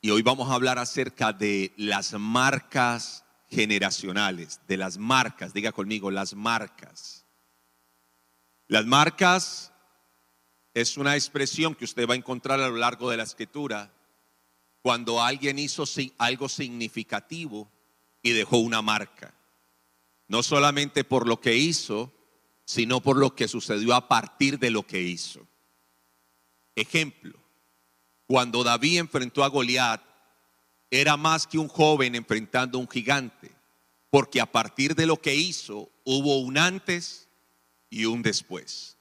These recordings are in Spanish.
Y hoy vamos a hablar acerca de las marcas generacionales, de las marcas, diga conmigo, las marcas. Las marcas es una expresión que usted va a encontrar a lo largo de la escritura cuando alguien hizo algo significativo y dejó una marca. No solamente por lo que hizo, sino por lo que sucedió a partir de lo que hizo. Ejemplo, cuando David enfrentó a Goliat, era más que un joven enfrentando a un gigante, porque a partir de lo que hizo hubo un antes y un después.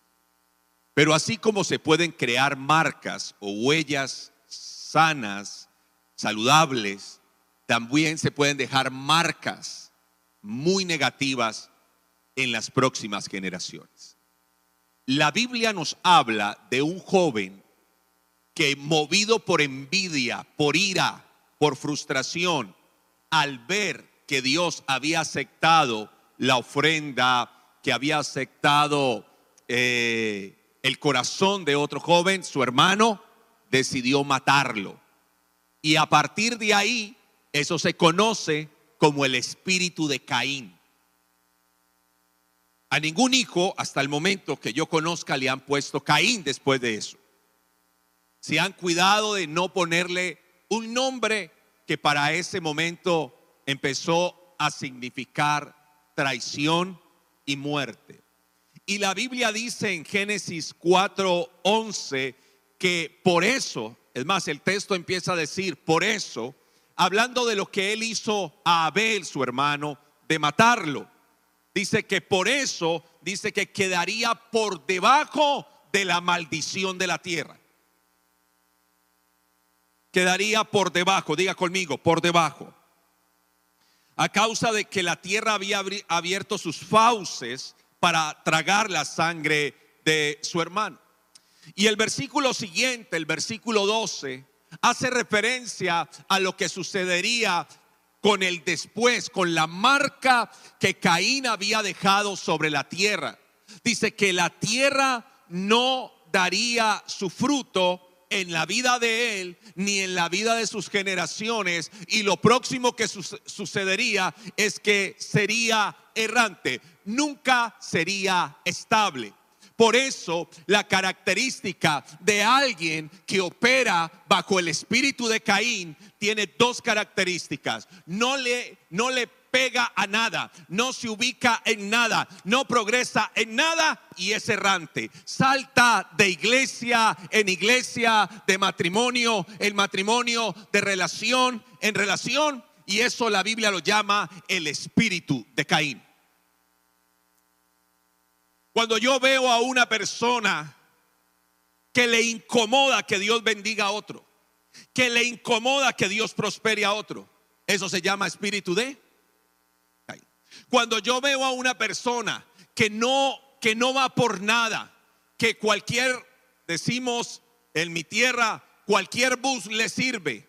Pero así como se pueden crear marcas o huellas sanas, saludables, también se pueden dejar marcas muy negativas en las próximas generaciones. La Biblia nos habla de un joven que movido por envidia, por ira, por frustración, al ver que Dios había aceptado la ofrenda, que había aceptado eh, el corazón de otro joven, su hermano, decidió matarlo. Y a partir de ahí, eso se conoce como el espíritu de Caín. A ningún hijo hasta el momento que yo conozca le han puesto Caín después de eso. Se han cuidado de no ponerle un nombre que para ese momento empezó a significar traición y muerte. Y la Biblia dice en Génesis 4:11 que por eso, es más, el texto empieza a decir, por eso, hablando de lo que él hizo a Abel, su hermano, de matarlo. Dice que por eso, dice que quedaría por debajo de la maldición de la tierra. Quedaría por debajo, diga conmigo, por debajo. A causa de que la tierra había abierto sus fauces para tragar la sangre de su hermano. Y el versículo siguiente, el versículo 12, hace referencia a lo que sucedería con el después, con la marca que Caín había dejado sobre la tierra. Dice que la tierra no daría su fruto en la vida de él ni en la vida de sus generaciones y lo próximo que sucedería es que sería errante, nunca sería estable. Por eso la característica de alguien que opera bajo el espíritu de Caín tiene dos características. No le, no le pega a nada, no se ubica en nada, no progresa en nada y es errante. Salta de iglesia en iglesia, de matrimonio en matrimonio, de relación en relación y eso la Biblia lo llama el espíritu de Caín. Cuando yo veo a una persona que le incomoda que Dios bendiga a otro, que le incomoda que Dios prospere a otro, eso se llama espíritu de Cuando yo veo a una persona que no que no va por nada, que cualquier decimos en mi tierra, cualquier bus le sirve.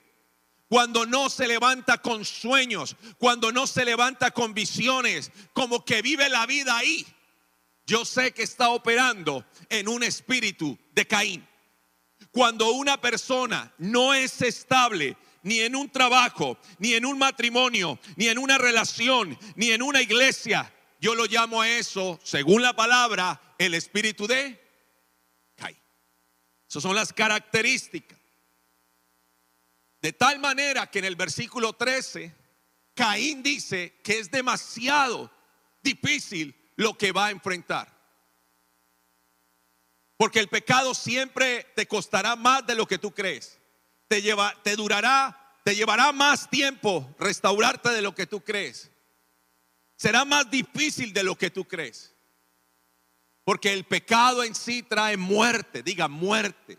Cuando no se levanta con sueños, cuando no se levanta con visiones, como que vive la vida ahí yo sé que está operando en un espíritu de Caín. Cuando una persona no es estable, ni en un trabajo, ni en un matrimonio, ni en una relación, ni en una iglesia, yo lo llamo a eso, según la palabra, el espíritu de Caín. Esas son las características. De tal manera que en el versículo 13, Caín dice que es demasiado difícil lo que va a enfrentar. Porque el pecado siempre te costará más de lo que tú crees. Te, te durará, te llevará más tiempo restaurarte de lo que tú crees. Será más difícil de lo que tú crees. Porque el pecado en sí trae muerte, diga muerte.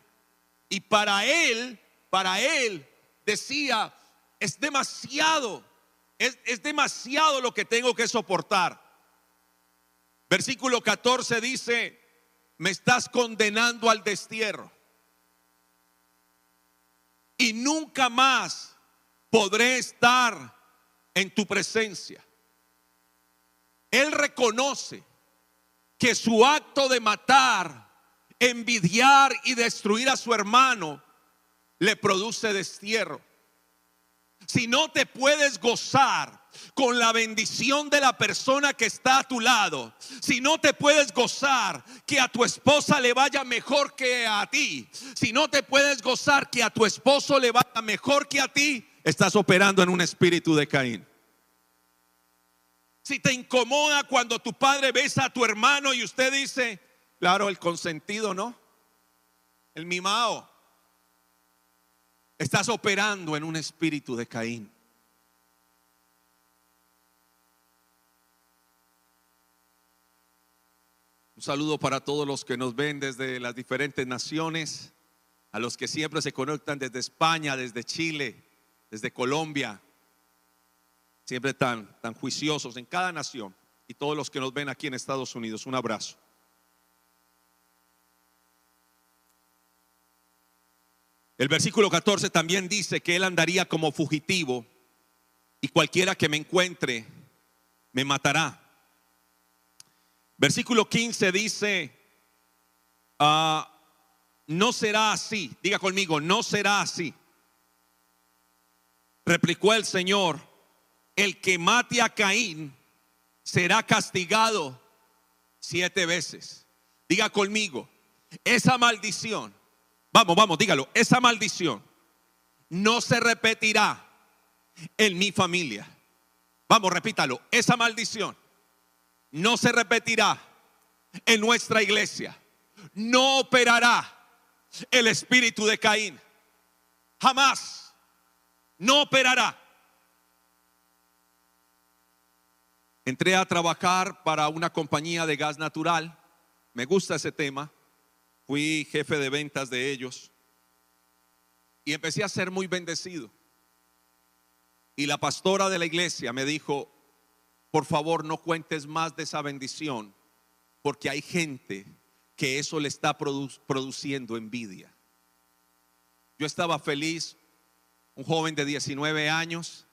Y para él, para él, decía, es demasiado, es, es demasiado lo que tengo que soportar. Versículo 14 dice, me estás condenando al destierro. Y nunca más podré estar en tu presencia. Él reconoce que su acto de matar, envidiar y destruir a su hermano le produce destierro. Si no te puedes gozar con la bendición de la persona que está a tu lado, si no te puedes gozar que a tu esposa le vaya mejor que a ti, si no te puedes gozar que a tu esposo le vaya mejor que a ti, estás operando en un espíritu de Caín. Si te incomoda cuando tu padre besa a tu hermano y usted dice, claro, el consentido, ¿no? El mimao. Estás operando en un espíritu de Caín. Un saludo para todos los que nos ven desde las diferentes naciones, a los que siempre se conectan desde España, desde Chile, desde Colombia, siempre tan, tan juiciosos en cada nación, y todos los que nos ven aquí en Estados Unidos. Un abrazo. El versículo 14 también dice que él andaría como fugitivo y cualquiera que me encuentre me matará. Versículo 15 dice, ah, no será así, diga conmigo, no será así. Replicó el Señor, el que mate a Caín será castigado siete veces. Diga conmigo, esa maldición, vamos, vamos, dígalo, esa maldición no se repetirá en mi familia. Vamos, repítalo, esa maldición no se repetirá en nuestra iglesia. No operará el espíritu de Caín. Jamás. No operará. Entré a trabajar para una compañía de gas natural. Me gusta ese tema. Fui jefe de ventas de ellos. Y empecé a ser muy bendecido. Y la pastora de la iglesia me dijo, por favor no cuentes más de esa bendición, porque hay gente que eso le está produciendo envidia. Yo estaba feliz, un joven de 19 años,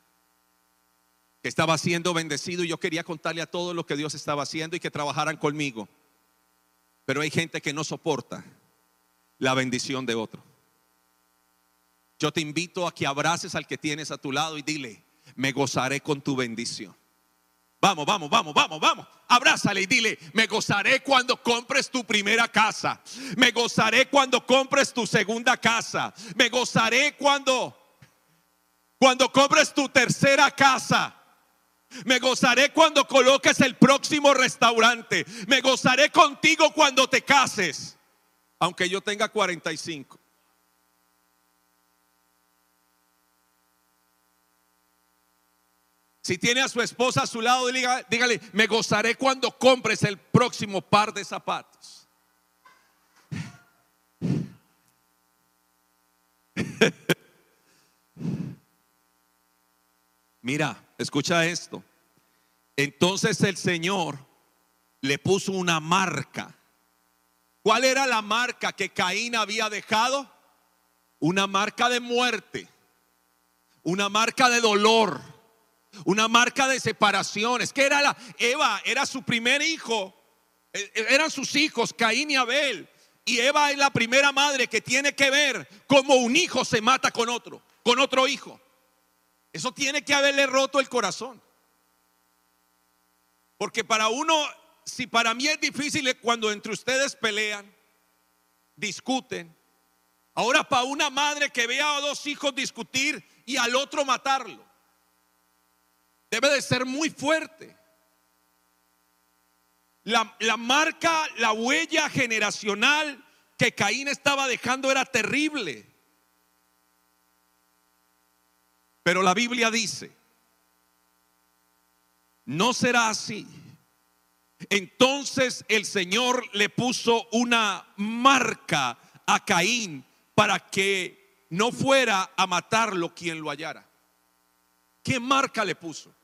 que estaba siendo bendecido y yo quería contarle a todos lo que Dios estaba haciendo y que trabajaran conmigo. Pero hay gente que no soporta la bendición de otro. Yo te invito a que abraces al que tienes a tu lado y dile, me gozaré con tu bendición. Vamos, vamos, vamos, vamos, vamos. Abrázale y dile, me gozaré cuando compres tu primera casa. Me gozaré cuando compres tu segunda casa. Me gozaré cuando cuando compres tu tercera casa. Me gozaré cuando coloques el próximo restaurante. Me gozaré contigo cuando te cases. Aunque yo tenga 45. Si tiene a su esposa a su lado, dígale, me gozaré cuando compres el próximo par de zapatos. Mira, escucha esto. Entonces el Señor le puso una marca. ¿Cuál era la marca que Caín había dejado? Una marca de muerte, una marca de dolor una marca de separación. Es que era la Eva, era su primer hijo, e, e, eran sus hijos, Caín y Abel. Y Eva es la primera madre que tiene que ver cómo un hijo se mata con otro, con otro hijo. Eso tiene que haberle roto el corazón. Porque para uno, si para mí es difícil cuando entre ustedes pelean, discuten. Ahora para una madre que vea a dos hijos discutir y al otro matarlo debe de ser muy fuerte. La, la, marca, la huella generacional que Caín estaba dejando era terrible. Pero la Biblia dice, no será así. Entonces el Señor le puso una marca a Caín para que no fuera a matarlo quien lo hallara. ¿Qué marca le puso?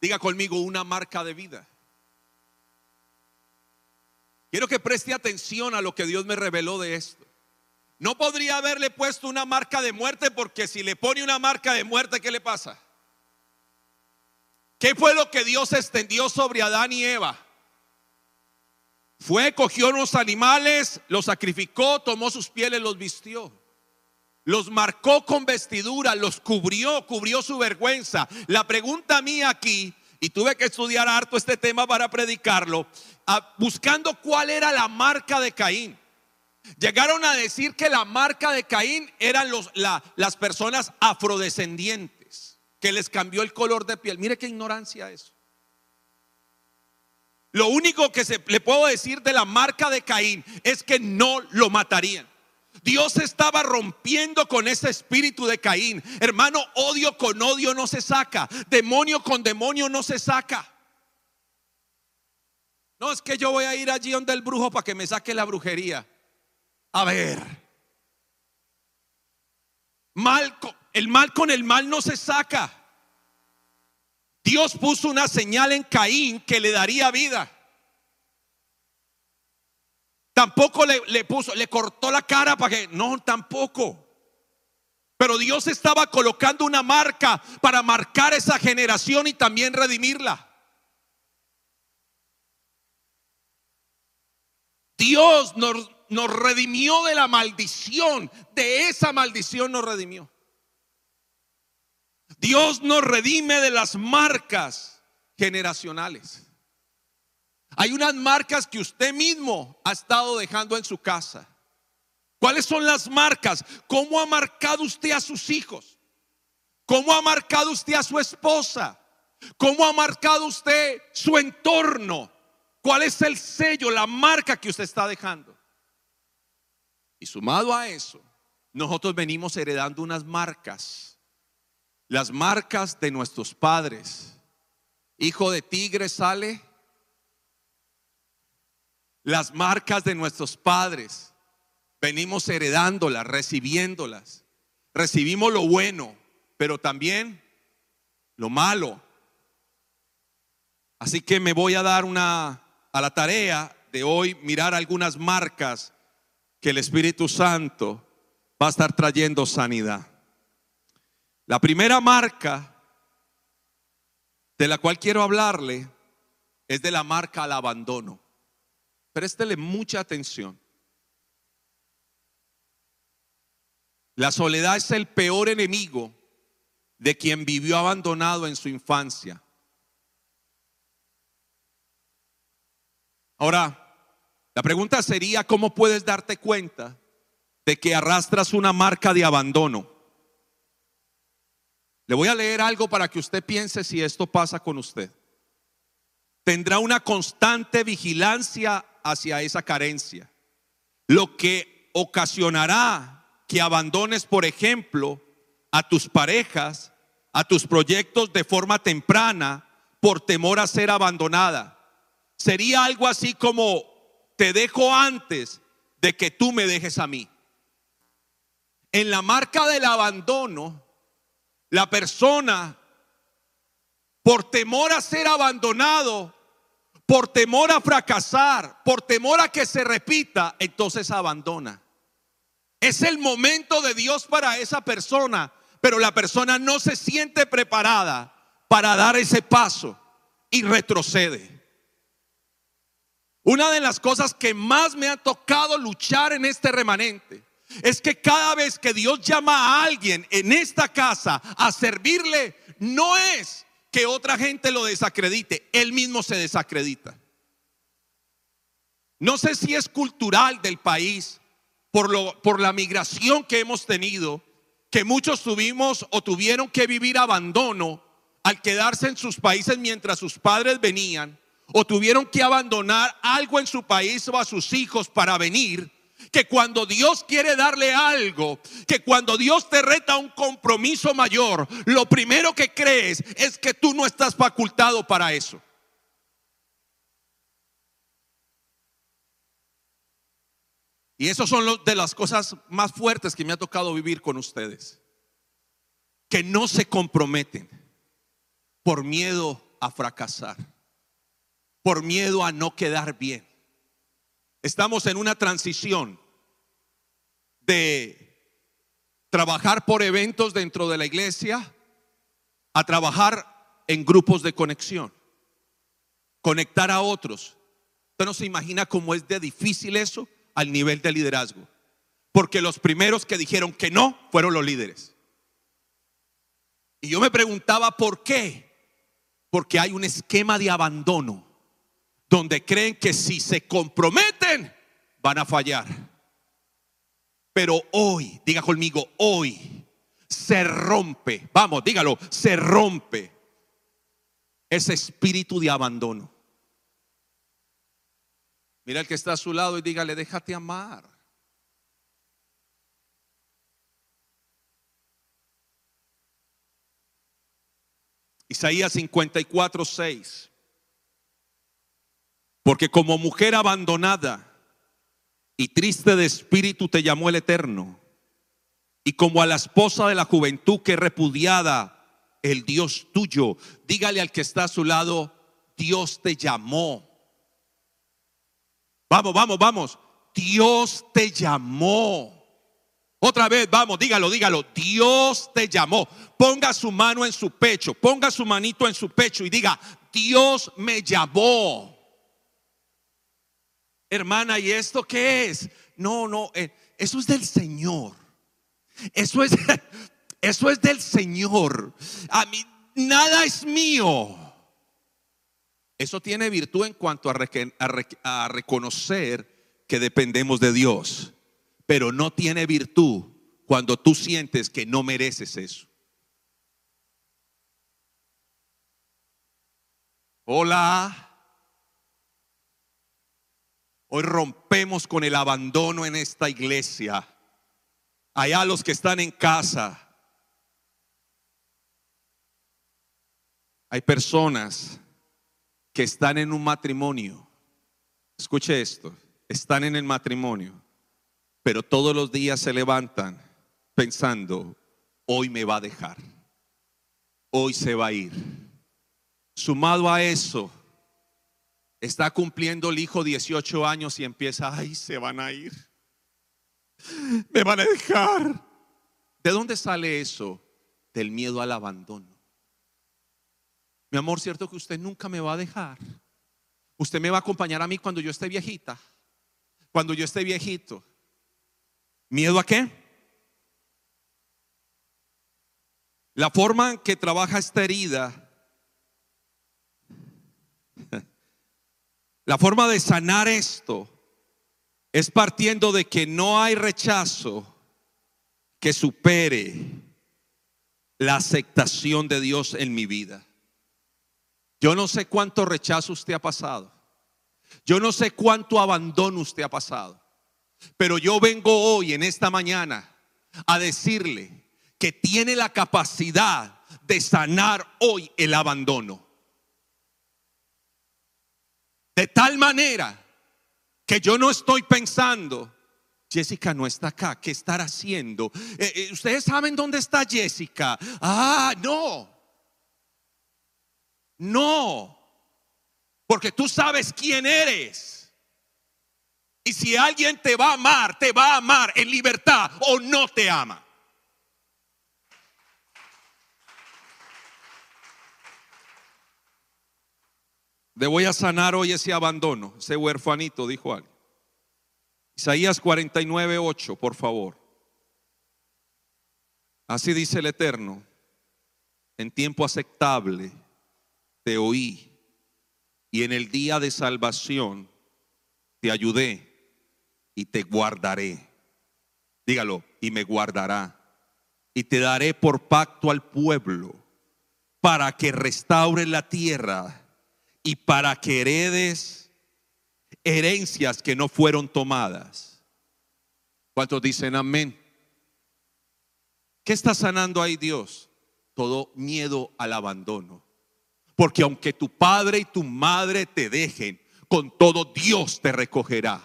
Diga conmigo una marca de vida. Quiero que preste atención a lo que Dios me reveló de esto. No podría haberle puesto una marca de muerte porque si le pone una marca de muerte, ¿qué le pasa? ¿Qué fue lo que Dios extendió sobre Adán y Eva? Fue, cogió unos animales, los sacrificó, tomó sus pieles, los vistió. los marcó con vestidura, los cubrió, cubrió su vergüenza. La pregunta mía aquí, y tuve que estudiar harto este tema para predicarlo, ah, buscando cuál era la marca de Caín. Llegaron a decir que la marca de Caín eran las personas afrodescendientes, que les cambió el color de piel. Mire qué ignorancia eso. Lo único que se, le puedo decir de la marca de Caín es que no lo matarían. Dios estaba rompiendo con ese espíritu de Caín. Hermano, odio con odio no se saca. Demonio con demonio no se saca. No es que yo voy a ir allí donde el brujo para que me saque la brujería. A ver. Mal, el mal con el mal no se saca. Dios puso una señal en Caín que le daría vida. Tampoco le, puso, le cortó la cara para que, no, tampoco. Pero Dios estaba colocando una marca para marcar esa generación y también redimirla. Dios nos, nos redimió de la maldición, de esa maldición nos redimió. Dios nos redime de las marcas generacionales. Hay unas marcas que usted mismo ha estado dejando en su casa. ¿Cuáles son las marcas? ¿Cómo ha marcado usted a sus hijos? ¿Cómo ha marcado usted a su esposa? ¿Cómo ha marcado usted su entorno? ¿Cuál es el sello, la marca que usted está dejando? Y sumado a eso, nosotros venimos heredando unas marcas. Las marcas de nuestros padres. Hijo de tigre sale las marcas de nuestros padres. Venimos heredándolas, recibiéndolas. Recibimos lo bueno, pero también lo malo. Así que me voy a dar una a la tarea de hoy mirar algunas marcas que el Espíritu Santo va a estar trayendo sanidad. La primera marca de la cual quiero hablarle es de la marca al abandono. Préstele mucha atención. La soledad es el peor enemigo de quien vivió abandonado en su infancia. Ahora, la pregunta sería, ¿cómo puedes darte cuenta de que arrastras una marca de abandono? Le voy a leer algo para que usted piense si esto pasa con usted. Tendrá una constante vigilancia hacia esa carencia. Lo que ocasionará que abandones, por ejemplo, a tus parejas, a tus proyectos de forma temprana por temor a ser abandonada. Sería algo así como, te dejo antes de que tú me dejes a mí. En la marca del abandono, la persona, por temor a ser abandonado, por temor a fracasar, por temor a que se repita, entonces abandona. Es el momento de Dios para esa persona, pero la persona no se siente preparada para dar ese paso y retrocede. Una de las cosas que más me ha tocado luchar en este remanente es que cada vez que Dios llama a alguien en esta casa a servirle, no es que otra gente lo desacredite, él mismo se desacredita. No sé si es cultural del país, por, lo, por la migración que hemos tenido, que muchos tuvimos o tuvieron que vivir abandono al quedarse en sus países mientras sus padres venían, o tuvieron que abandonar algo en su país o a sus hijos para venir, que cuando Dios quiere darle algo, que cuando Dios te reta un compromiso mayor, lo primero que crees es que tú no estás facultado para eso. Y eso son de las cosas más fuertes que me ha tocado vivir con ustedes. Que no se comprometen por miedo a fracasar, por miedo a no quedar bien. Estamos en una transición de trabajar por eventos dentro de la iglesia a trabajar en grupos de conexión, conectar a otros. Usted no se imagina cómo es de difícil eso al nivel de liderazgo. Porque los primeros que dijeron que no fueron los líderes. Y yo me preguntaba por qué. Porque hay un esquema de abandono donde creen que si se comprometen van a fallar. Pero hoy, diga conmigo, hoy se rompe, vamos, dígalo, se rompe ese espíritu de abandono. Mira el que está a su lado y dígale, déjate amar. Isaías 54, 6. Porque como mujer abandonada y triste de espíritu te llamó el Eterno. Y como a la esposa de la juventud que repudiada el Dios tuyo, dígale al que está a su lado, Dios te llamó. Vamos, vamos, vamos. Dios te llamó. Otra vez, vamos, dígalo, dígalo. Dios te llamó. Ponga su mano en su pecho, ponga su manito en su pecho y diga, Dios me llamó hermana, ¿y esto qué es? No, no, eh, eso es del Señor. Eso es, eso es del Señor. A mí nada es mío. Eso tiene virtud en cuanto a, a reconocer que dependemos de Dios, pero no tiene virtud cuando tú sientes que no mereces eso. Hola. Hoy rompemos con el abandono en esta iglesia. Allá los que están en casa. Hay personas que están en un matrimonio. Escuche esto. Están en el matrimonio. Pero todos los días se levantan pensando, hoy me va a dejar. Hoy se va a ir. Sumado a eso, Está cumpliendo el hijo 18 años y empieza, ay, se van a ir. Me van a dejar. ¿De dónde sale eso? Del miedo al abandono. Mi amor, ¿cierto que usted nunca me va a dejar? Usted me va a acompañar a mí cuando yo esté viejita. Cuando yo esté viejito. ¿Miedo a qué? La forma en que trabaja esta herida La forma de sanar esto es partiendo de que no hay rechazo que supere la aceptación de Dios en mi vida. Yo no sé cuánto rechazo usted ha pasado. Yo no sé cuánto abandono usted ha pasado. Pero yo vengo hoy, en esta mañana, a decirle que tiene la capacidad de sanar hoy el abandono. De tal manera que yo no estoy pensando, Jessica no está acá, ¿qué estará haciendo? Eh, eh, Ustedes saben dónde está Jessica. Ah, no. No. Porque tú sabes quién eres. Y si alguien te va a amar, te va a amar en libertad o no te ama. Le voy a sanar hoy ese abandono, ese huerfanito, dijo alguien. Isaías 49, 8, por favor. Así dice el Eterno, en tiempo aceptable te oí y en el día de salvación te ayudé y te guardaré. Dígalo, y me guardará. Y te daré por pacto al pueblo para que restaure la tierra y para que heredes herencias que no fueron tomadas. ¿Cuántos dicen amén? ¿Qué está sanando ahí Dios? Todo miedo al abandono. Porque aunque tu padre y tu madre te dejen, con todo Dios te recogerá.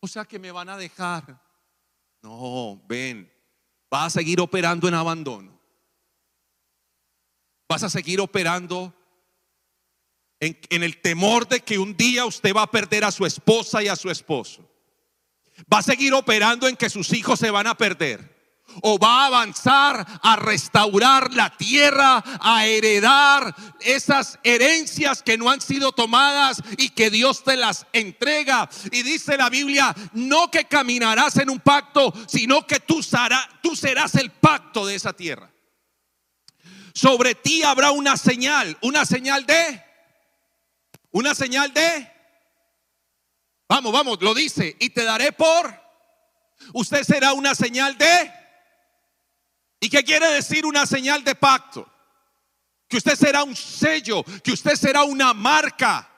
O sea que me van a dejar. No, ven, vas a seguir operando en abandono. Vas a seguir operando en, el temor de que un día usted va a perder a su esposa y a su esposo. Va a seguir operando en que sus hijos se van a perder. o va a avanzar a restaurar la tierra, a heredar esas herencias que no han sido tomadas y que Dios te las entrega. Y dice la Biblia, no que caminarás en un pacto, sino que tú, serás el pacto de esa tierra. Sobre ti habrá una señal, una señal de, una señal de, vamos, vamos, lo dice, y te daré por, usted será una señal de, ¿Y qué quiere decir una señal de pacto? Que usted será un sello, que usted será una marca.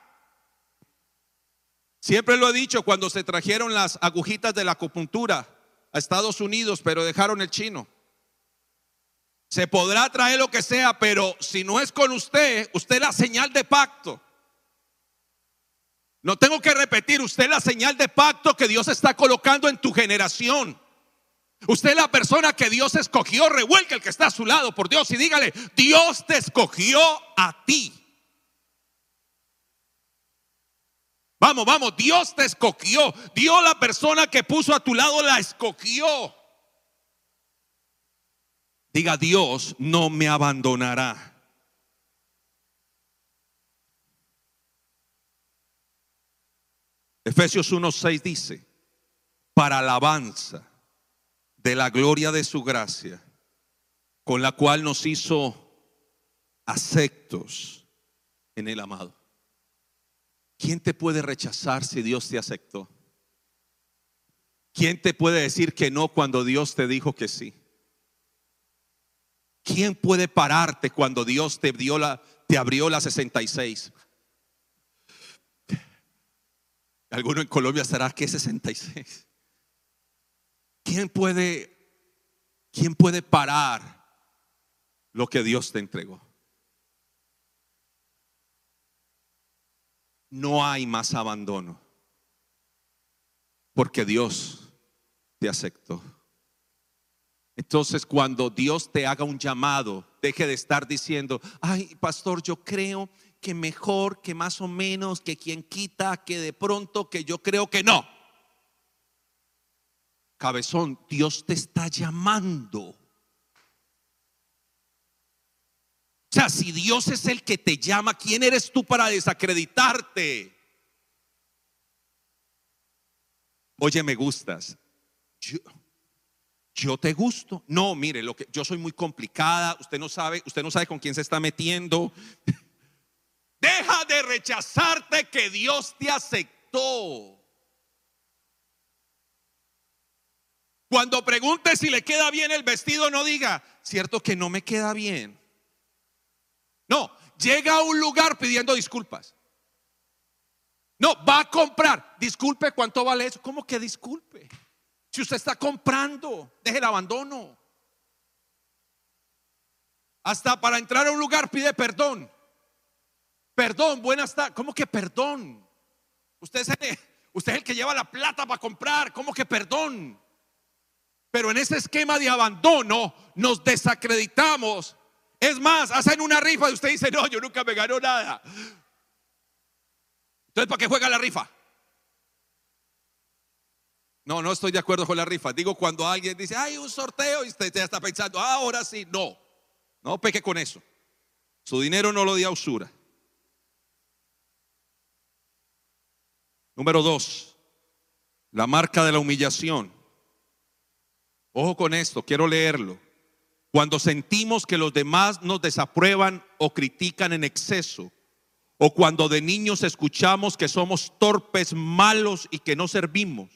Siempre lo he dicho cuando se trajeron las agujitas de la acupuntura a Estados Unidos, pero dejaron el chino. Se podrá traer lo que sea, pero si no es con usted, usted es la señal de pacto. No tengo que repetir, usted es la señal de pacto que Dios está colocando en tu generación. Usted es la persona que Dios escogió. Revuelca el que está a su lado por Dios y dígale, Dios te escogió a ti. Vamos, vamos, Dios te escogió. Dios la persona que puso a tu lado la escogió. Diga, Dios no me abandonará. Efesios 1.6 dice, para alabanza de la gloria de su gracia, con la cual nos hizo aceptos en el amado. ¿Quién te puede rechazar si Dios te aceptó? ¿Quién te puede decir que no cuando Dios te dijo que sí? ¿Quién puede pararte cuando Dios te, dio la, te abrió la 66? Alguno en Colombia será que 66. ¿Quién puede, quién puede parar lo que Dios te entregó? No hay más abandono, porque Dios te aceptó. Entonces, cuando Dios te haga un llamado, deje de estar diciendo, ay, pastor, yo creo que mejor, que más o menos, que quien quita, que de pronto, que yo creo que no cabezón, Dios te está llamando. O sea, si Dios es el que te llama, ¿quién eres tú para desacreditarte? Oye, me gustas. Yo, te gusto. No, mire, lo que yo soy muy complicada. Usted no sabe, usted no sabe con quién se está metiendo. Deja de rechazarte que Dios te aceptó. Cuando pregunte si le queda bien el vestido, no diga, cierto que no me queda bien. No, llega a un lugar pidiendo disculpas. No, va a comprar. Disculpe, ¿cuánto vale eso? ¿Cómo que disculpe? Si usted está comprando, deje el abandono. Hasta para entrar a un lugar pide perdón. Perdón, buenas tardes. ¿Cómo que perdón? Usted es, el, usted el que lleva la plata para comprar. ¿Cómo que perdón? Pero en ese esquema de abandono nos desacreditamos. Es más, hacen una rifa y usted dice, no, yo nunca me ganó nada. Entonces, ¿para qué juega la rifa? No, no estoy de acuerdo con la rifa. Digo, cuando alguien dice, hay un sorteo y usted ya está pensando, ah, ahora sí, no. No peque con eso. Su dinero no lo dio a usura. Número dos, la marca de la humillación. Ojo con esto, quiero leerlo. Cuando sentimos que los demás nos desaprueban o critican en exceso, o cuando de niños escuchamos que somos torpes, malos y que no servimos,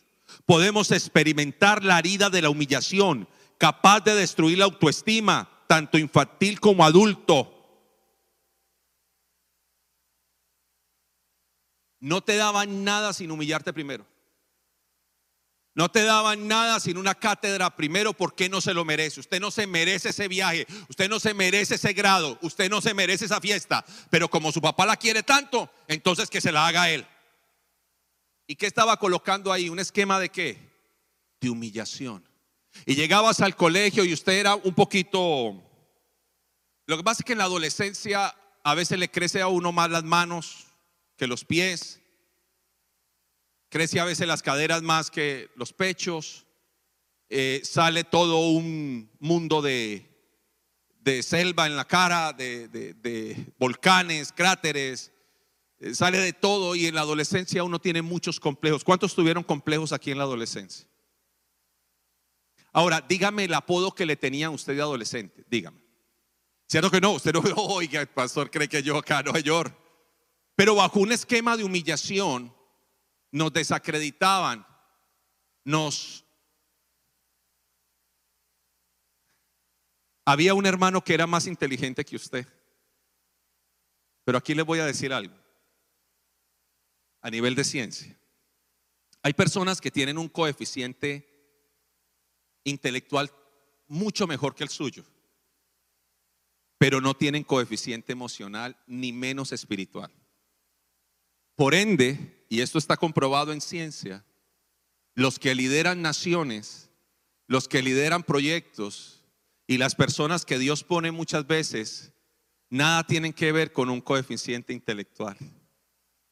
podemos experimentar la herida de la humillación, capaz de destruir la autoestima, tanto infantil como adulto. No te daban nada sin humillarte primero. No te daban nada sin una cátedra primero porque no se lo merece. Usted no se merece ese viaje, usted no se merece ese grado, usted no se merece esa fiesta. Pero como su papá la quiere tanto, entonces que se la haga él. ¿Y qué estaba colocando ahí? ¿Un esquema de qué? De humillación. Y llegabas al colegio y usted era un poquito... Lo que pasa es que en la adolescencia a veces le crece a uno más las manos que los pies crece a veces las caderas más que los pechos. eh, sale todo un mundo de, de selva en la cara, de, de- volcanes, cráteres, eh, sale de todo y en la adolescencia uno tiene muchos complejos. ¿Cuántos tuvieron complejos aquí en la adolescencia? Ahora, dígame el apodo que le tenían usted de adolescente, dígame. ¿Cierto que no? Usted no, oiga, el pastor cree que yo acá Nueva York. Pero bajo un esquema de humillación nos desacreditaban, nos... Había un hermano que era más inteligente que usted. Pero aquí les voy a decir algo. A nivel de ciencia. Hay personas que tienen un coeficiente intelectual mucho mejor que el suyo, pero no tienen coeficiente emocional ni menos espiritual. Por ende, y esto está comprobado en ciencia, los que lideran naciones, los que lideran proyectos y las personas que Dios pone muchas veces, nada tienen que ver con un coeficiente intelectual,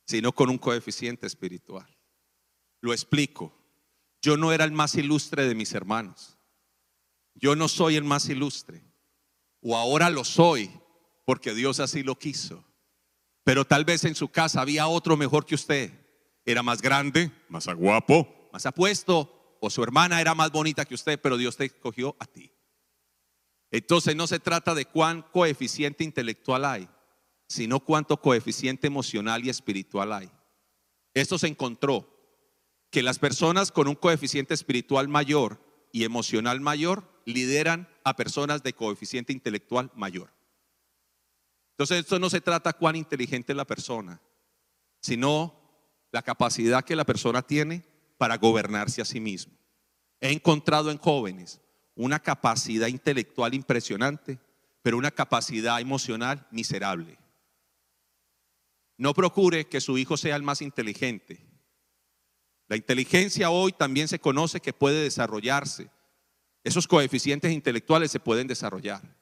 sino con un coeficiente espiritual. Lo explico. Yo no era el más ilustre de mis hermanos. Yo no soy el más ilustre. O ahora lo soy porque Dios así lo quiso. Pero tal vez en su casa había otro mejor que usted. Era más grande, más guapo, más apuesto. O su hermana era más bonita que usted, pero Dios te escogió a ti. Entonces no se trata de cuán coeficiente intelectual hay, sino cuánto coeficiente emocional y espiritual hay. Esto se encontró que las personas con un coeficiente espiritual mayor y emocional mayor lideran a personas de coeficiente intelectual mayor. Entonces esto no se trata cuán inteligente es la persona, sino la capacidad que la persona tiene para gobernarse a sí mismo. He encontrado en jóvenes una capacidad intelectual impresionante, pero una capacidad emocional miserable. No procure que su hijo sea el más inteligente. La inteligencia hoy también se conoce que puede desarrollarse. Esos coeficientes intelectuales se pueden desarrollar.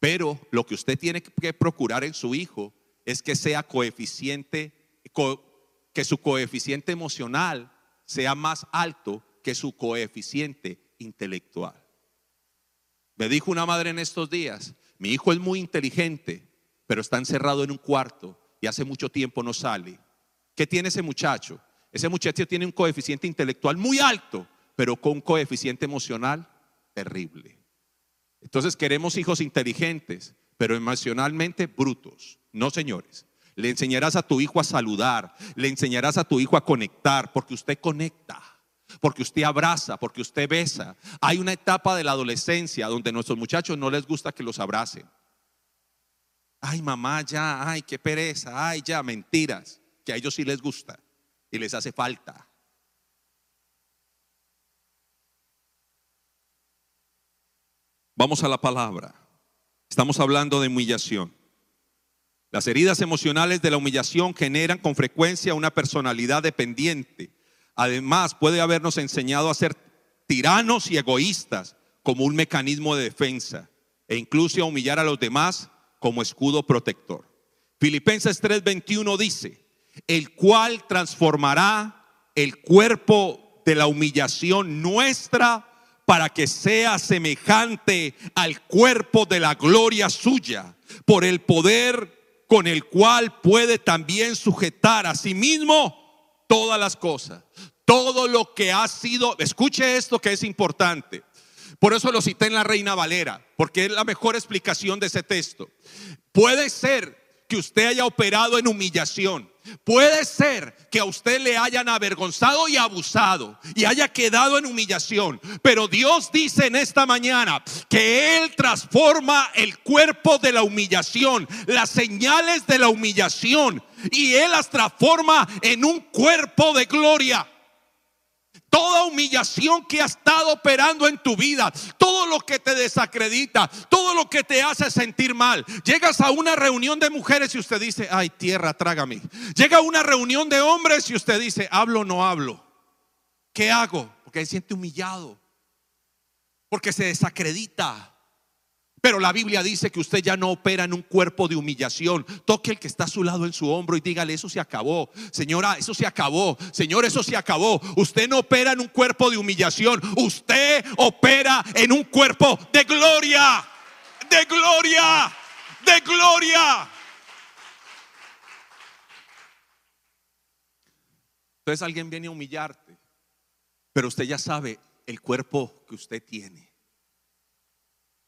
Pero lo que usted tiene que procurar en su hijo es que sea coeficiente, co- que su coeficiente emocional sea más alto que su coeficiente intelectual. Me dijo una madre en estos días, mi hijo es muy inteligente, pero está encerrado en un cuarto y hace mucho tiempo no sale. ¿Qué tiene ese muchacho? Ese muchacho tiene un coeficiente intelectual muy alto, pero con un coeficiente emocional terrible. Entonces queremos hijos inteligentes, pero emocionalmente brutos. No, señores. Le enseñarás a tu hijo a saludar, le enseñarás a tu hijo a conectar, porque usted conecta, porque usted abraza, porque usted besa. Hay una etapa de la adolescencia donde a nuestros muchachos no les gusta que los abracen. Ay, mamá, ya, ay, qué pereza, ay, ya, mentiras, que a ellos sí les gusta y les hace falta. Vamos a la palabra. Estamos hablando de humillación. Las heridas emocionales de la humillación generan con frecuencia una personalidad dependiente. Además, puede habernos enseñado a ser tiranos y egoístas como un mecanismo de defensa e incluso a humillar a los demás como escudo protector. Filipenses 3:21 dice, el cual transformará el cuerpo de la humillación nuestra para que sea semejante al cuerpo de la gloria suya, por el poder con el cual puede también sujetar a sí mismo todas las cosas. Todo lo que ha sido, escuche esto que es importante. Por eso lo cité en la Reina Valera, porque es la mejor explicación de ese texto. Puede ser que usted haya operado en humillación. Puede ser que a usted le hayan avergonzado y abusado y haya quedado en humillación. Pero Dios dice en esta mañana que Él transforma el cuerpo de la humillación, las señales de la humillación, y Él las transforma en un cuerpo de gloria. Toda humillación que ha estado operando en tu vida, todo lo que te desacredita, todo lo que te hace sentir mal. Llegas a una reunión de mujeres y usted dice, ay tierra, trágame. Llega a una reunión de hombres y usted dice, hablo o no hablo. ¿Qué hago? Porque se siente humillado. Porque se desacredita. Pero la Biblia dice que usted ya no opera en un cuerpo de humillación. Toque el que está a su lado en su hombro y dígale, eso se acabó. Señora, eso se acabó. Señor, eso se acabó. Usted no opera en un cuerpo de humillación. Usted opera en un cuerpo de gloria. De gloria. De gloria. Entonces alguien viene a humillarte. Pero usted ya sabe el cuerpo que usted tiene.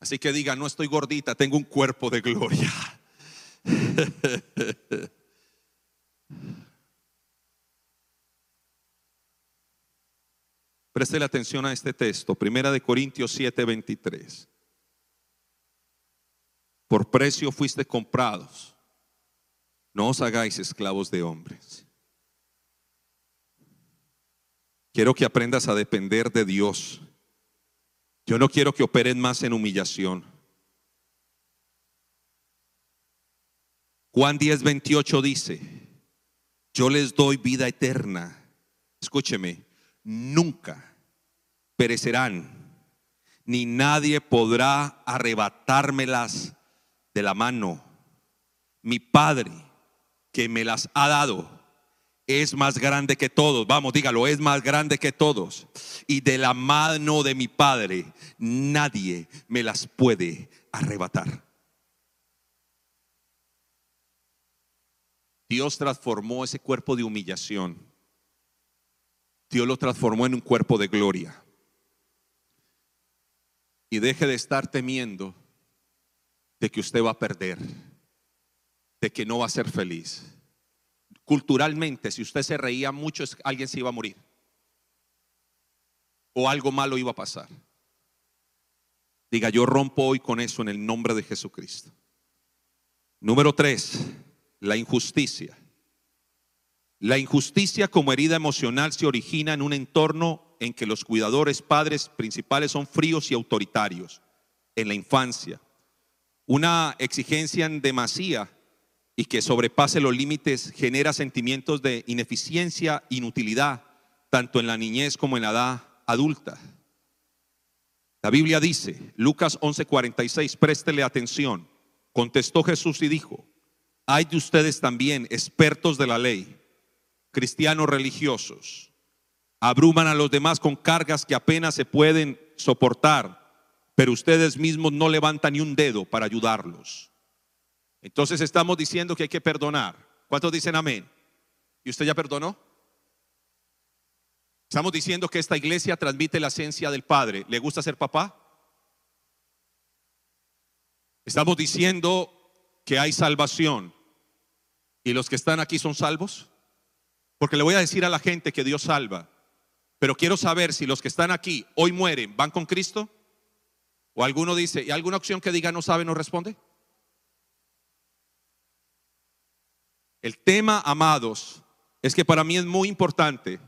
Así que diga, no estoy gordita, tengo un cuerpo de gloria. Preste atención a este texto, Primera de Corintios 7:23. Por precio fuiste comprados. No os hagáis esclavos de hombres. Quiero que aprendas a depender de Dios yo no quiero que operen más en humillación. Juan 10, 28 dice, yo les doy vida eterna. Escúcheme, nunca perecerán, ni nadie podrá arrebatármelas de la mano. Mi Padre, que me las ha dado, es más grande que todos. Vamos, dígalo, es más grande que todos. Y de la mano de mi Padre nadie me las puede arrebatar. Dios transformó ese cuerpo de humillación. Dios lo transformó en un cuerpo de gloria. Y deje de estar temiendo de que usted va a perder, de que no va a ser feliz culturalmente, si usted se reía mucho, alguien se iba a morir. O algo malo iba a pasar. Diga, yo rompo hoy con eso en el nombre de Jesucristo. Número tres, la injusticia. La injusticia como herida emocional se origina en un entorno en que los cuidadores padres principales son fríos y autoritarios en la infancia. Una exigencia en demasía y que sobrepase los límites genera sentimientos de ineficiencia, inutilidad, tanto en la niñez como en la edad adulta. La Biblia dice, Lucas 11:46, préstele atención, contestó Jesús y dijo, hay de ustedes también expertos de la ley, cristianos religiosos, abruman a los demás con cargas que apenas se pueden soportar, pero ustedes mismos no levantan ni un dedo para ayudarlos. Entonces estamos diciendo que hay que perdonar. ¿Cuántos dicen amén? ¿Y usted ya perdonó? Estamos diciendo que esta iglesia transmite la esencia del Padre. ¿Le gusta ser papá? Estamos diciendo que hay salvación. ¿Y los que están aquí son salvos? Porque le voy a decir a la gente que Dios salva. Pero quiero saber si los que están aquí hoy mueren, ¿van con Cristo? O alguno dice, ¿y alguna opción que diga no sabe, no responde? El tema, amados, es que para mí es muy importante.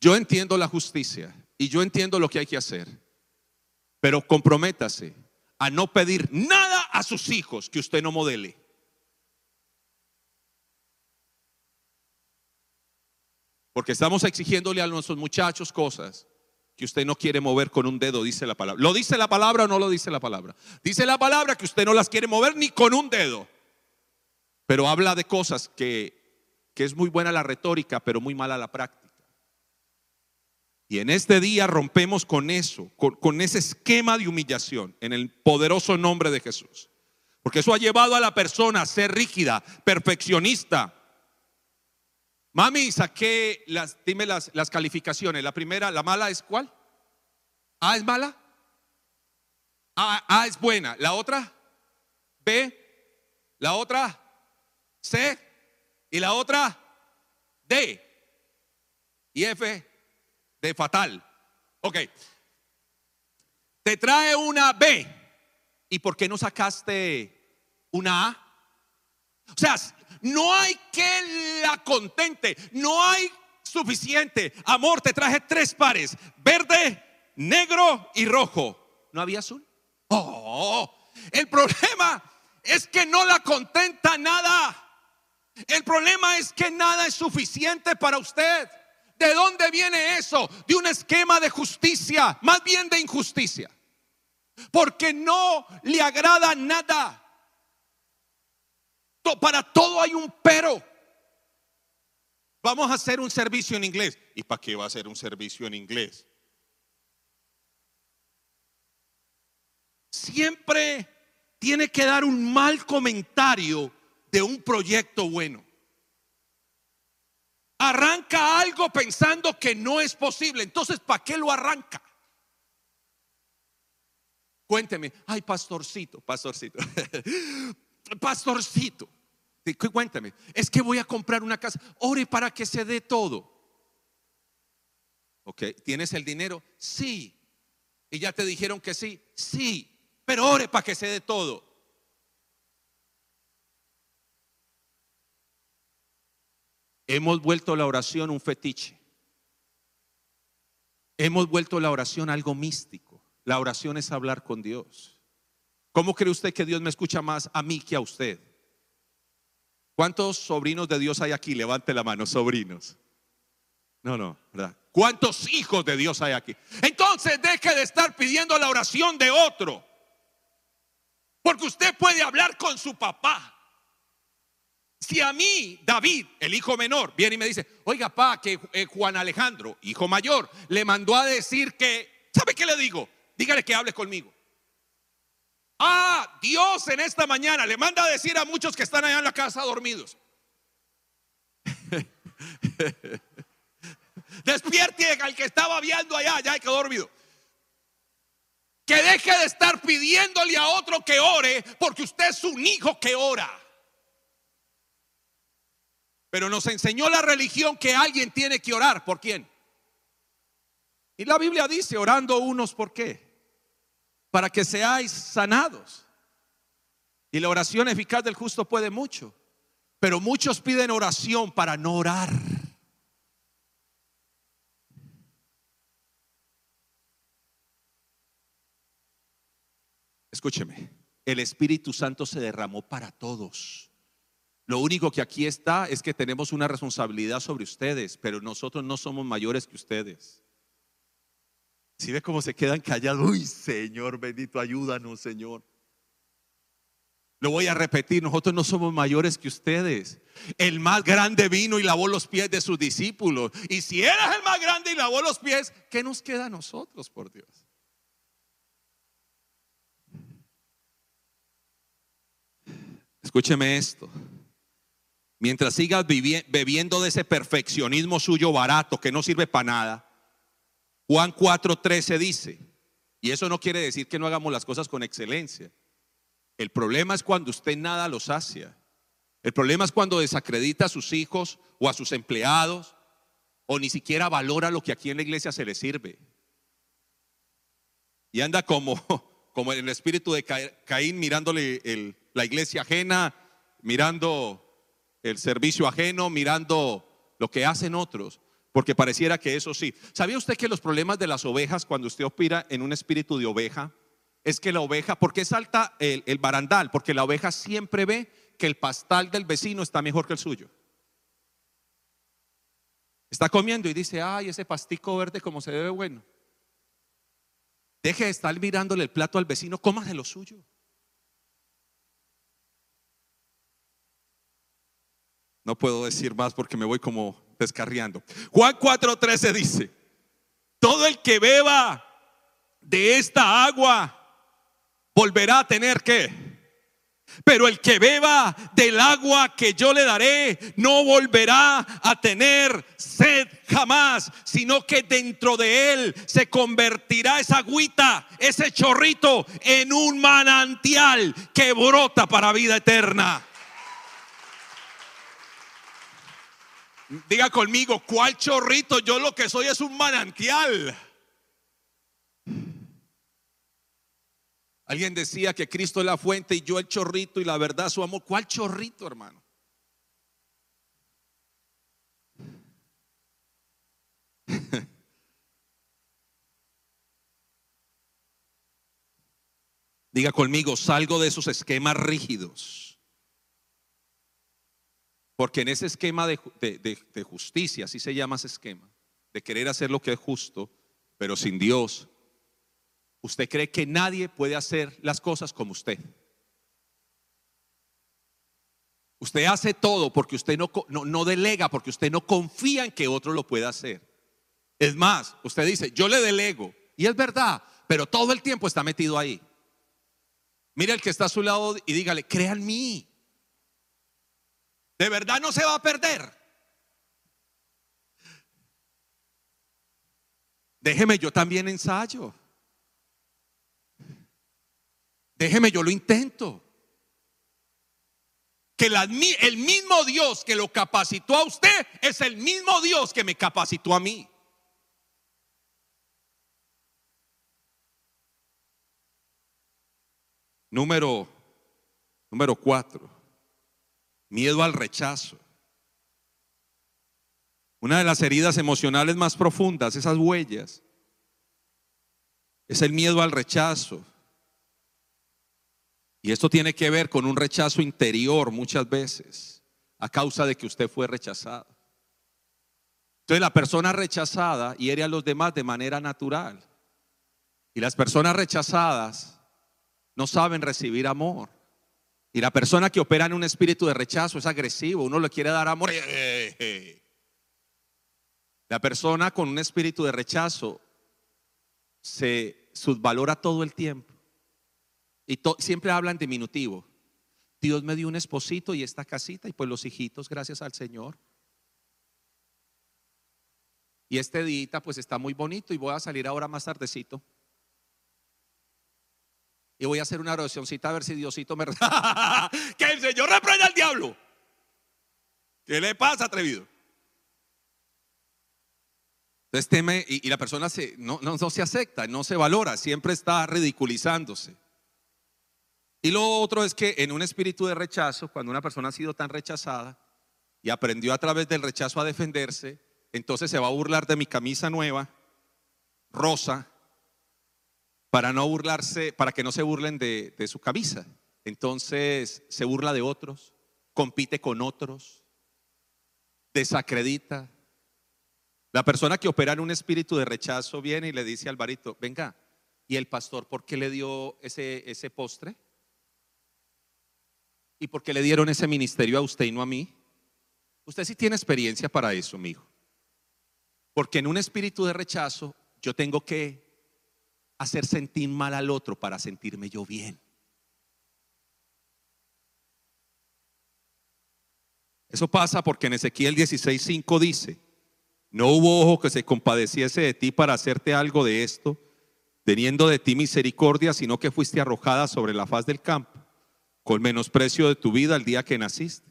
Yo entiendo la justicia y yo entiendo lo que hay que hacer, pero comprométase a no pedir nada a sus hijos que usted no modele. Porque estamos exigiéndole a nuestros muchachos cosas que usted no quiere mover con un dedo, dice la palabra. ¿Lo dice la palabra o no lo dice la palabra? Dice la palabra que usted no las quiere mover ni con un dedo pero habla de cosas que, que es muy buena la retórica, pero muy mala la práctica. Y en este día rompemos con eso, con, ese esquema de humillación, en el poderoso nombre de Jesús. Porque eso ha llevado a la persona a ser rígida, perfeccionista. Mami, saqué las, dime las, las calificaciones. La primera, la mala es cuál? A es mala. A, A es buena. La otra, B. La otra, C y la otra D. Y F de fatal. Ok. Te trae una B. ¿Y por qué no sacaste una A? O sea, no hay que la contente. No hay suficiente. Amor, te traje tres pares. Verde, negro y rojo. ¿No había azul? Oh, el problema es que no la contenta nada. El problema es que nada es suficiente para usted. ¿De dónde viene eso? De un esquema de justicia, más bien de injusticia. porque no le agrada nada. Para todo hay un pero. Vamos a hacer un servicio en inglés. ¿Y para qué va a ser un servicio en inglés? Siempre tiene que dar un mal comentario de un proyecto bueno. Arranca algo pensando que no es posible. Entonces, ¿para qué lo arranca? Cuénteme, ay, pastorcito, pastorcito, pastorcito. Cuéntame, es que voy a comprar una casa. Ore para que se dé todo. Ok, ¿tienes el dinero? Sí. ¿Y ya te dijeron que sí? Sí. Pero ore para que se dé todo. Hemos vuelto la oración un fetiche. Hemos vuelto la oración algo místico. La oración es hablar con Dios. ¿Cómo cree usted que Dios me escucha más a mí que a usted? ¿Cuántos sobrinos de Dios hay aquí? Levante la mano, sobrinos. No, no, ¿verdad? ¿Cuántos hijos de Dios hay aquí? Entonces deje de estar pidiendo la oración de otro. Porque usted puede hablar con su papá. Si a mí, David, el hijo menor, viene y me dice, oiga, pa, que eh, Juan Alejandro, hijo mayor, le mandó a decir que, ¿sabe qué le digo? Dígale que hable conmigo. Ah, Dios en esta mañana le manda a decir a muchos que están allá en la casa dormidos. Despierte al que estaba viendo allá, ya quedó dormido. Que deje de estar pidiéndole a otro que ore, porque usted es un hijo que ora. Pero nos enseñó la religión que alguien tiene que orar. ¿Por quién? Y la Biblia dice, orando unos por qué? para que seáis sanados. Y la oración eficaz del justo puede mucho, pero muchos piden oración para no orar. Escúcheme, el Espíritu Santo se derramó para todos. Lo único que aquí está es que tenemos una responsabilidad sobre ustedes, pero nosotros no somos mayores que ustedes. Si ve cómo se quedan callados, uy Señor bendito, ayúdanos Señor. Lo voy a repetir, nosotros no somos mayores que ustedes. El más grande vino y lavó los pies de sus discípulos. Y si eras el más grande y lavó los pies, ¿qué nos queda a nosotros, por Dios? Escúcheme esto. Mientras sigas bebiendo de ese perfeccionismo suyo barato que no sirve para nada, Juan 4:13 dice, y eso no quiere decir que no hagamos las cosas con excelencia. El problema es cuando usted nada lo sacia. El problema es cuando desacredita a sus hijos o a sus empleados o ni siquiera valora lo que aquí en la iglesia se le sirve. Y anda como, como en el espíritu de Caín mirándole la iglesia ajena, mirando el servicio ajeno, mirando lo que hacen otros. Porque pareciera que eso sí. ¿Sabía usted que los problemas de las ovejas, cuando usted opera en un espíritu de oveja, es que la oveja, ¿por qué salta el, el barandal? Porque la oveja siempre ve que el pastal del vecino está mejor que el suyo. Está comiendo y dice, ay, ese pastico verde como se debe bueno. Deje de estar mirándole el plato al vecino, coma de lo suyo. No puedo decir más porque me voy como descarriando. Juan 4:13 dice, todo el que beba de esta agua volverá a tener que... Pero el que beba del agua que yo le daré no volverá a tener sed jamás, sino que dentro de él se convertirá esa agüita, ese chorrito, en un manantial que brota para vida eterna. Diga conmigo, ¿cuál chorrito? Yo lo que soy es un manantial. Alguien decía que Cristo es la fuente y yo el chorrito y la verdad su amor. ¿Cuál chorrito, hermano? Diga conmigo, salgo de esos esquemas rígidos porque en ese esquema de, justicia, así se llama ese esquema, de querer hacer lo que es justo, pero sin Dios, Usted cree que nadie puede hacer las cosas como usted. Usted hace todo porque usted no, no, delega, porque usted no confía en que otro lo pueda hacer. Es más, usted dice, yo le delego. Y es verdad, pero todo el tiempo está metido ahí. Mire el que está a su lado y dígale, crea en mí. De verdad no se va a perder. Déjeme, yo también ensayo. Déjeme, yo lo intento. Que el mismo Dios que lo capacitó a usted es el mismo Dios que me capacitó a mí. Número, número cuatro, miedo al rechazo. Una de las heridas emocionales más profundas, esas huellas, es el miedo al rechazo. Y esto tiene que ver con un rechazo interior muchas veces, a causa de que usted fue rechazado. Entonces la persona rechazada hiere a los demás de manera natural. Y las personas rechazadas no saben recibir amor. Y la persona que opera en un espíritu de rechazo es agresivo, uno le quiere dar amor. La persona con un espíritu de rechazo se subvalora todo el tiempo. Y siempre hablan diminutivo. Dios me dio un esposito y esta casita y pues los hijitos, gracias al Señor. Y este día pues está muy bonito y voy a salir ahora más tardecito. Y voy a hacer una oracióncita a ver si Diosito me... que el Señor reprenda al diablo. ¿Qué le pasa, atrevido? Entonces teme y, la persona se, no, no se acepta, no se valora, siempre está ridiculizándose. Y lo otro es que en un espíritu de rechazo, cuando una persona ha sido tan rechazada y aprendió a través del rechazo a defenderse, entonces se va a burlar de mi camisa nueva, rosa, para no burlarse, para que no se burlen de, su camisa. Entonces se burla de otros, compite con otros, desacredita. La persona que opera en un espíritu de rechazo viene y le dice al varito, venga, ¿y el pastor por qué le dio ese, ese postre? ¿Y por qué le dieron ese ministerio a usted y no a mí? Usted sí tiene experiencia para eso, mi hijo. Porque en un espíritu de rechazo yo tengo que hacer sentir mal al otro para sentirme yo bien. Eso pasa porque en Ezequiel 16:5 dice, no hubo ojo que se compadeciese de ti para hacerte algo de esto, teniendo de ti misericordia, sino que fuiste arrojada sobre la faz del campo con menosprecio de tu vida el día que naciste.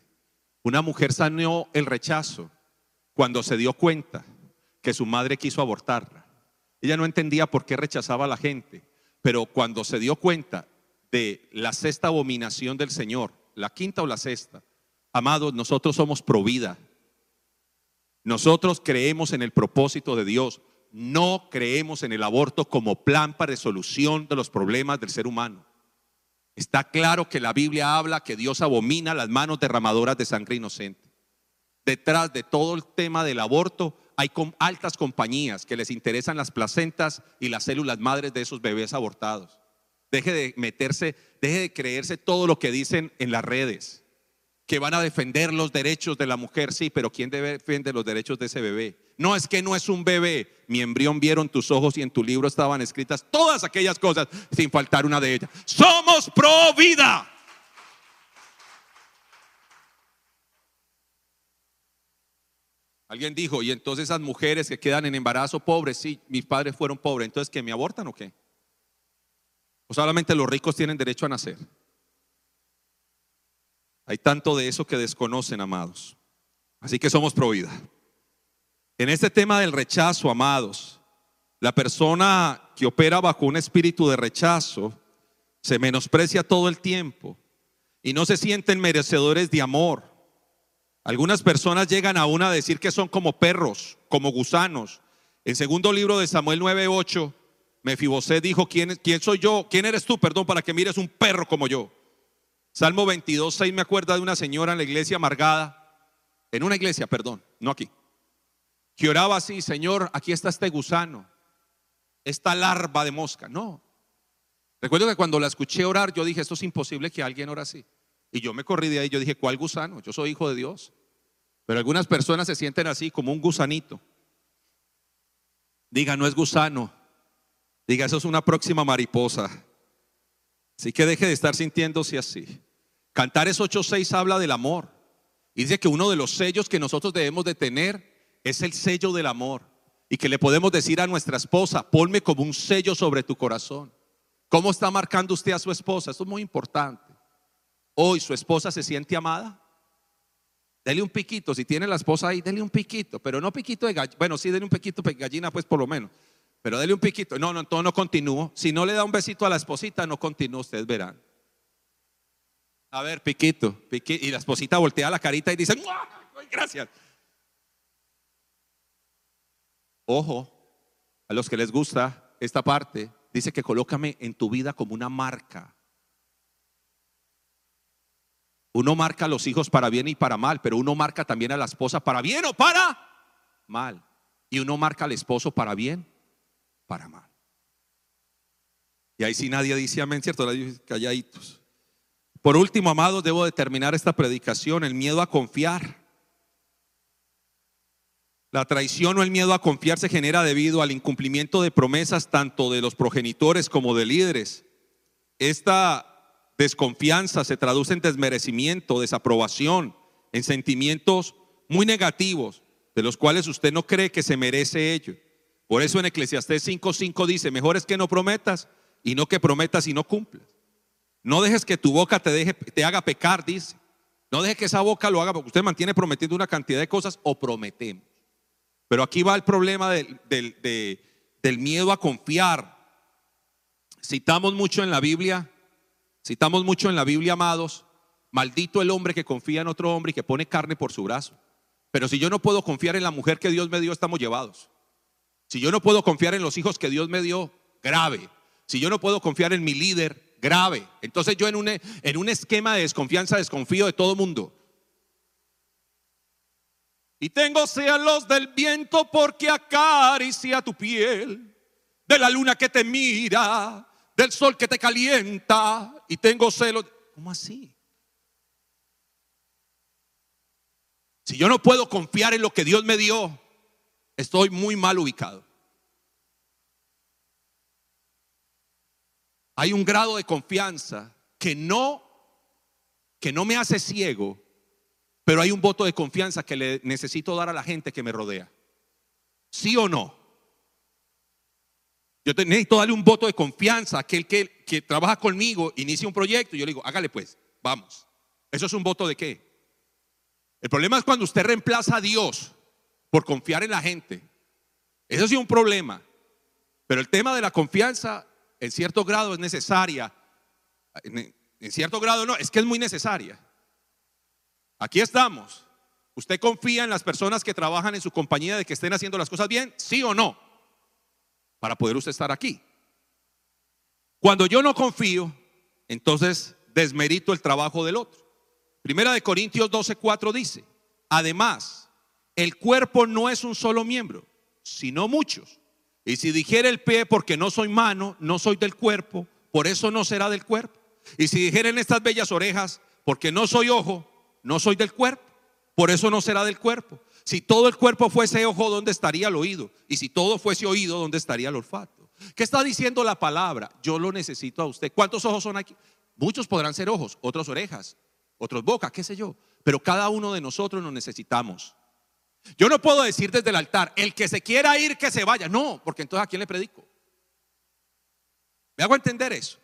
Una mujer saneó el rechazo cuando se dio cuenta que su madre quiso abortarla. Ella no entendía por qué rechazaba a la gente, pero cuando se dio cuenta de la sexta abominación del Señor, la quinta o la sexta, amados, nosotros somos pro vida. Nosotros creemos en el propósito de Dios, no creemos en el aborto como plan para resolución de los problemas del ser humano. Está claro que la Biblia habla que Dios abomina las manos derramadoras de sangre inocente. Detrás de todo el tema del aborto hay altas compañías que les interesan las placentas y las células madres de esos bebés abortados. Deje de meterse, deje de creerse todo lo que dicen en las redes, que van a defender los derechos de la mujer, sí, pero ¿quién defiende los derechos de ese bebé? No es que no es un bebé. Mi embrión vieron tus ojos y en tu libro estaban escritas todas aquellas cosas sin faltar una de ellas. Somos pro vida. Alguien dijo, y entonces esas mujeres que quedan en embarazo pobres, sí, mis padres fueron pobres, entonces que me abortan o qué? O solamente los ricos tienen derecho a nacer. Hay tanto de eso que desconocen, amados. Así que somos pro vida. En este tema del rechazo, amados, la persona que opera bajo un espíritu de rechazo se menosprecia todo el tiempo y no se sienten merecedores de amor. Algunas personas llegan aún a decir que son como perros, como gusanos. En segundo libro de Samuel 9:8, Mefibosé dijo, ¿quién, ¿quién soy yo? ¿Quién eres tú? Perdón, para que mires un perro como yo. Salmo 22:6 me acuerda de una señora en la iglesia amargada, en una iglesia, perdón, no aquí que oraba así, Señor, aquí está este gusano, esta larva de mosca. No, Recuerdo que cuando la escuché orar, yo dije, esto es imposible que alguien ore así. Y yo me corrí de ahí, yo dije, ¿cuál gusano? Yo soy hijo de Dios. Pero algunas personas se sienten así, como un gusanito. Diga, no es gusano. Diga, eso es una próxima mariposa. Así que deje de estar sintiéndose así. Cantares 8.6 habla del amor. Y dice que uno de los sellos que nosotros debemos de tener es el sello del amor. Y que le podemos decir a nuestra esposa, ponme como un sello sobre tu corazón. ¿Cómo está marcando usted a su esposa? Esto es muy importante. Hoy su esposa se siente amada. Dele un piquito, si tiene la esposa ahí, dele un piquito, pero no piquito de gallina. Bueno, sí, dele un piquito de gallina, pues por lo menos. Pero dele un piquito. No, no, entonces no continúo. Si no le da un besito a la esposita, no continúo, ustedes verán. A ver, piquito, piquito. Y la esposita voltea la carita y dice, gracias. Ojo, a los que les gusta esta parte, dice que colócame en tu vida como una marca. Uno marca a los hijos para bien y para mal, pero uno marca también a la esposa para bien o para mal. Y uno marca al esposo para bien, para mal. Y ahí sí nadie dice amén, ¿cierto? Calladitos. Por último, amados, debo de terminar esta predicación, el miedo a confiar. La traición o el miedo a confiar se genera debido al incumplimiento de promesas tanto de los progenitores como de líderes. Esta desconfianza se traduce en desmerecimiento, desaprobación, en sentimientos muy negativos, de los cuales usted no cree que se merece ello. Por eso en Eclesiastés 5:5 dice, mejor es que no prometas y no que prometas y no cumplas. No dejes que tu boca te, deje, te haga pecar, dice. No dejes que esa boca lo haga porque usted mantiene prometiendo una cantidad de cosas o prometemos. Pero aquí va el problema del, del miedo a confiar. Citamos mucho en la Biblia, citamos mucho en la Biblia, amados, maldito el hombre que confía en otro hombre y que pone carne por su brazo. Pero si yo no puedo confiar en la mujer que Dios me dio, estamos llevados. Si yo no puedo confiar en los hijos que Dios me dio, grave. Si yo no puedo confiar en mi líder, grave. Entonces yo en un, en un esquema de desconfianza desconfío de todo mundo. Y tengo celos del viento porque acaricia tu piel, de la luna que te mira, del sol que te calienta. Y tengo celos. ¿Cómo así? Si yo no puedo confiar en lo que Dios me dio, estoy muy mal ubicado. hay un grado de confianza que no que no me hace ciego, pero hay un voto de confianza que le necesito dar a la gente que me rodea. ¿Sí o no? Yo necesito darle un voto de confianza a aquel que, trabaja conmigo, inicia un proyecto y yo le digo, hágale pues, vamos. ¿Eso es un voto de qué? El problema es cuando usted reemplaza a Dios por confiar en la gente. Eso sí es un problema. Pero el tema de la confianza en cierto grado es necesaria. En, cierto grado no, es que es muy necesaria. Aquí estamos. ¿Usted confía en las personas que trabajan en su compañía de que estén haciendo las cosas bien? ¿Sí o no? Para poder usted estar aquí. Cuando yo no confío, entonces desmerito el trabajo del otro. Primera de Corintios 12:4 dice, además, el cuerpo no es un solo miembro, sino muchos. Y si dijera el pie, porque no soy mano, no soy del cuerpo, por eso no será del cuerpo. Y si dijeren estas bellas orejas, porque no soy ojo, no soy del cuerpo, por eso no será del cuerpo. Si todo el cuerpo fuese ojo, ¿dónde estaría el oído? Y si todo fuese oído, ¿dónde estaría el olfato? ¿Qué está diciendo la palabra? Yo lo necesito a usted. ¿Cuántos ojos son aquí? Muchos podrán ser ojos, otros orejas, otros bocas, qué sé yo. Pero cada uno de nosotros nos necesitamos. Yo no puedo decir desde el altar, el que se quiera ir, que se vaya. No, porque entonces a quién le predico. ¿Me hago entender eso?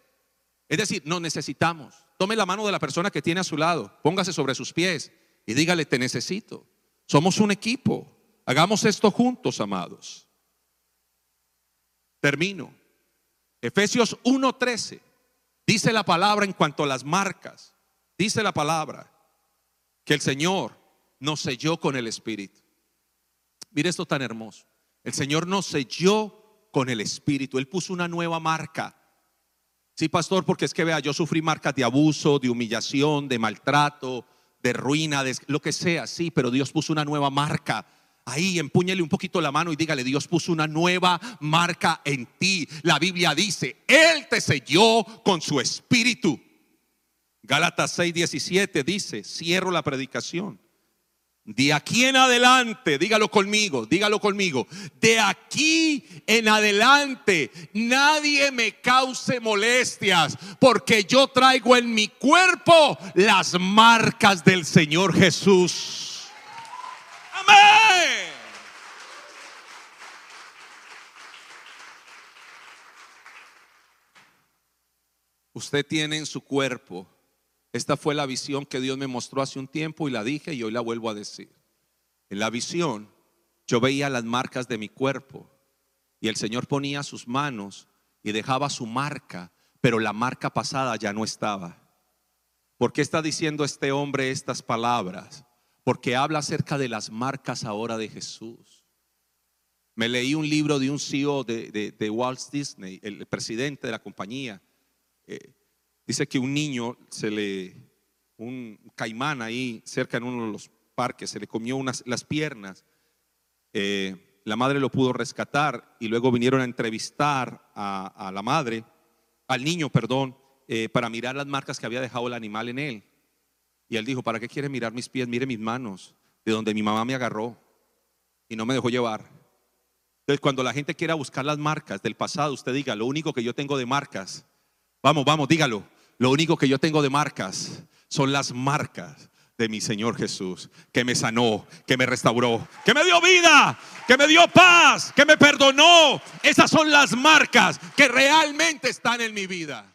Es decir, no necesitamos. Tome la mano de la persona que tiene a su lado, póngase sobre sus pies y dígale, te necesito. Somos un equipo. Hagamos esto juntos, amados. Termino. Efesios 1:13. Dice la palabra en cuanto a las marcas. Dice la palabra que el Señor nos selló con el Espíritu. Mire esto tan hermoso. El Señor nos selló con el Espíritu. Él puso una nueva marca. Sí, pastor, porque es que vea, yo sufrí marcas de abuso, de humillación, de maltrato, de ruina, de lo que sea, sí, pero Dios puso una nueva marca Ahí empúñele un poquito la mano y dígale, Dios puso una nueva marca en ti. La Biblia dice, Él te selló con su espíritu. Gálatas 6:17 dice, cierro la predicación. De aquí en adelante, dígalo conmigo, dígalo conmigo. De aquí en adelante nadie me cause molestias porque yo traigo en mi cuerpo las marcas del Señor Jesús. Amén. Usted tiene en su cuerpo esta fue la visión que Dios me mostró hace un tiempo y la dije y hoy la vuelvo a decir. En la visión yo veía las marcas de mi cuerpo y el Señor ponía sus manos y dejaba su marca, pero la marca pasada ya no estaba. ¿Por qué está diciendo este hombre estas palabras? Porque habla acerca de las marcas ahora de Jesús. Me leí un libro de un CEO de, Walt Disney, el presidente de la compañía. Eh, Dice que un niño se le, un caimán ahí cerca en uno de los parques, se le comió unas, las piernas. Eh, la madre lo pudo rescatar y luego vinieron a entrevistar a, la madre, al niño, perdón, eh, para mirar las marcas que había dejado el animal en él. Y él dijo, ¿para qué quiere mirar mis pies? Mire mis manos, de donde mi mamá me agarró y no me dejó llevar. Entonces, cuando la gente quiera buscar las marcas del pasado, usted diga, lo único que yo tengo de marcas, vamos, vamos, dígalo, lo único que yo tengo de marcas son las marcas de mi Señor Jesús, que me sanó, que me restauró, que me dio vida, que me dio paz, que me perdonó. Esas son las marcas que realmente están en mi vida.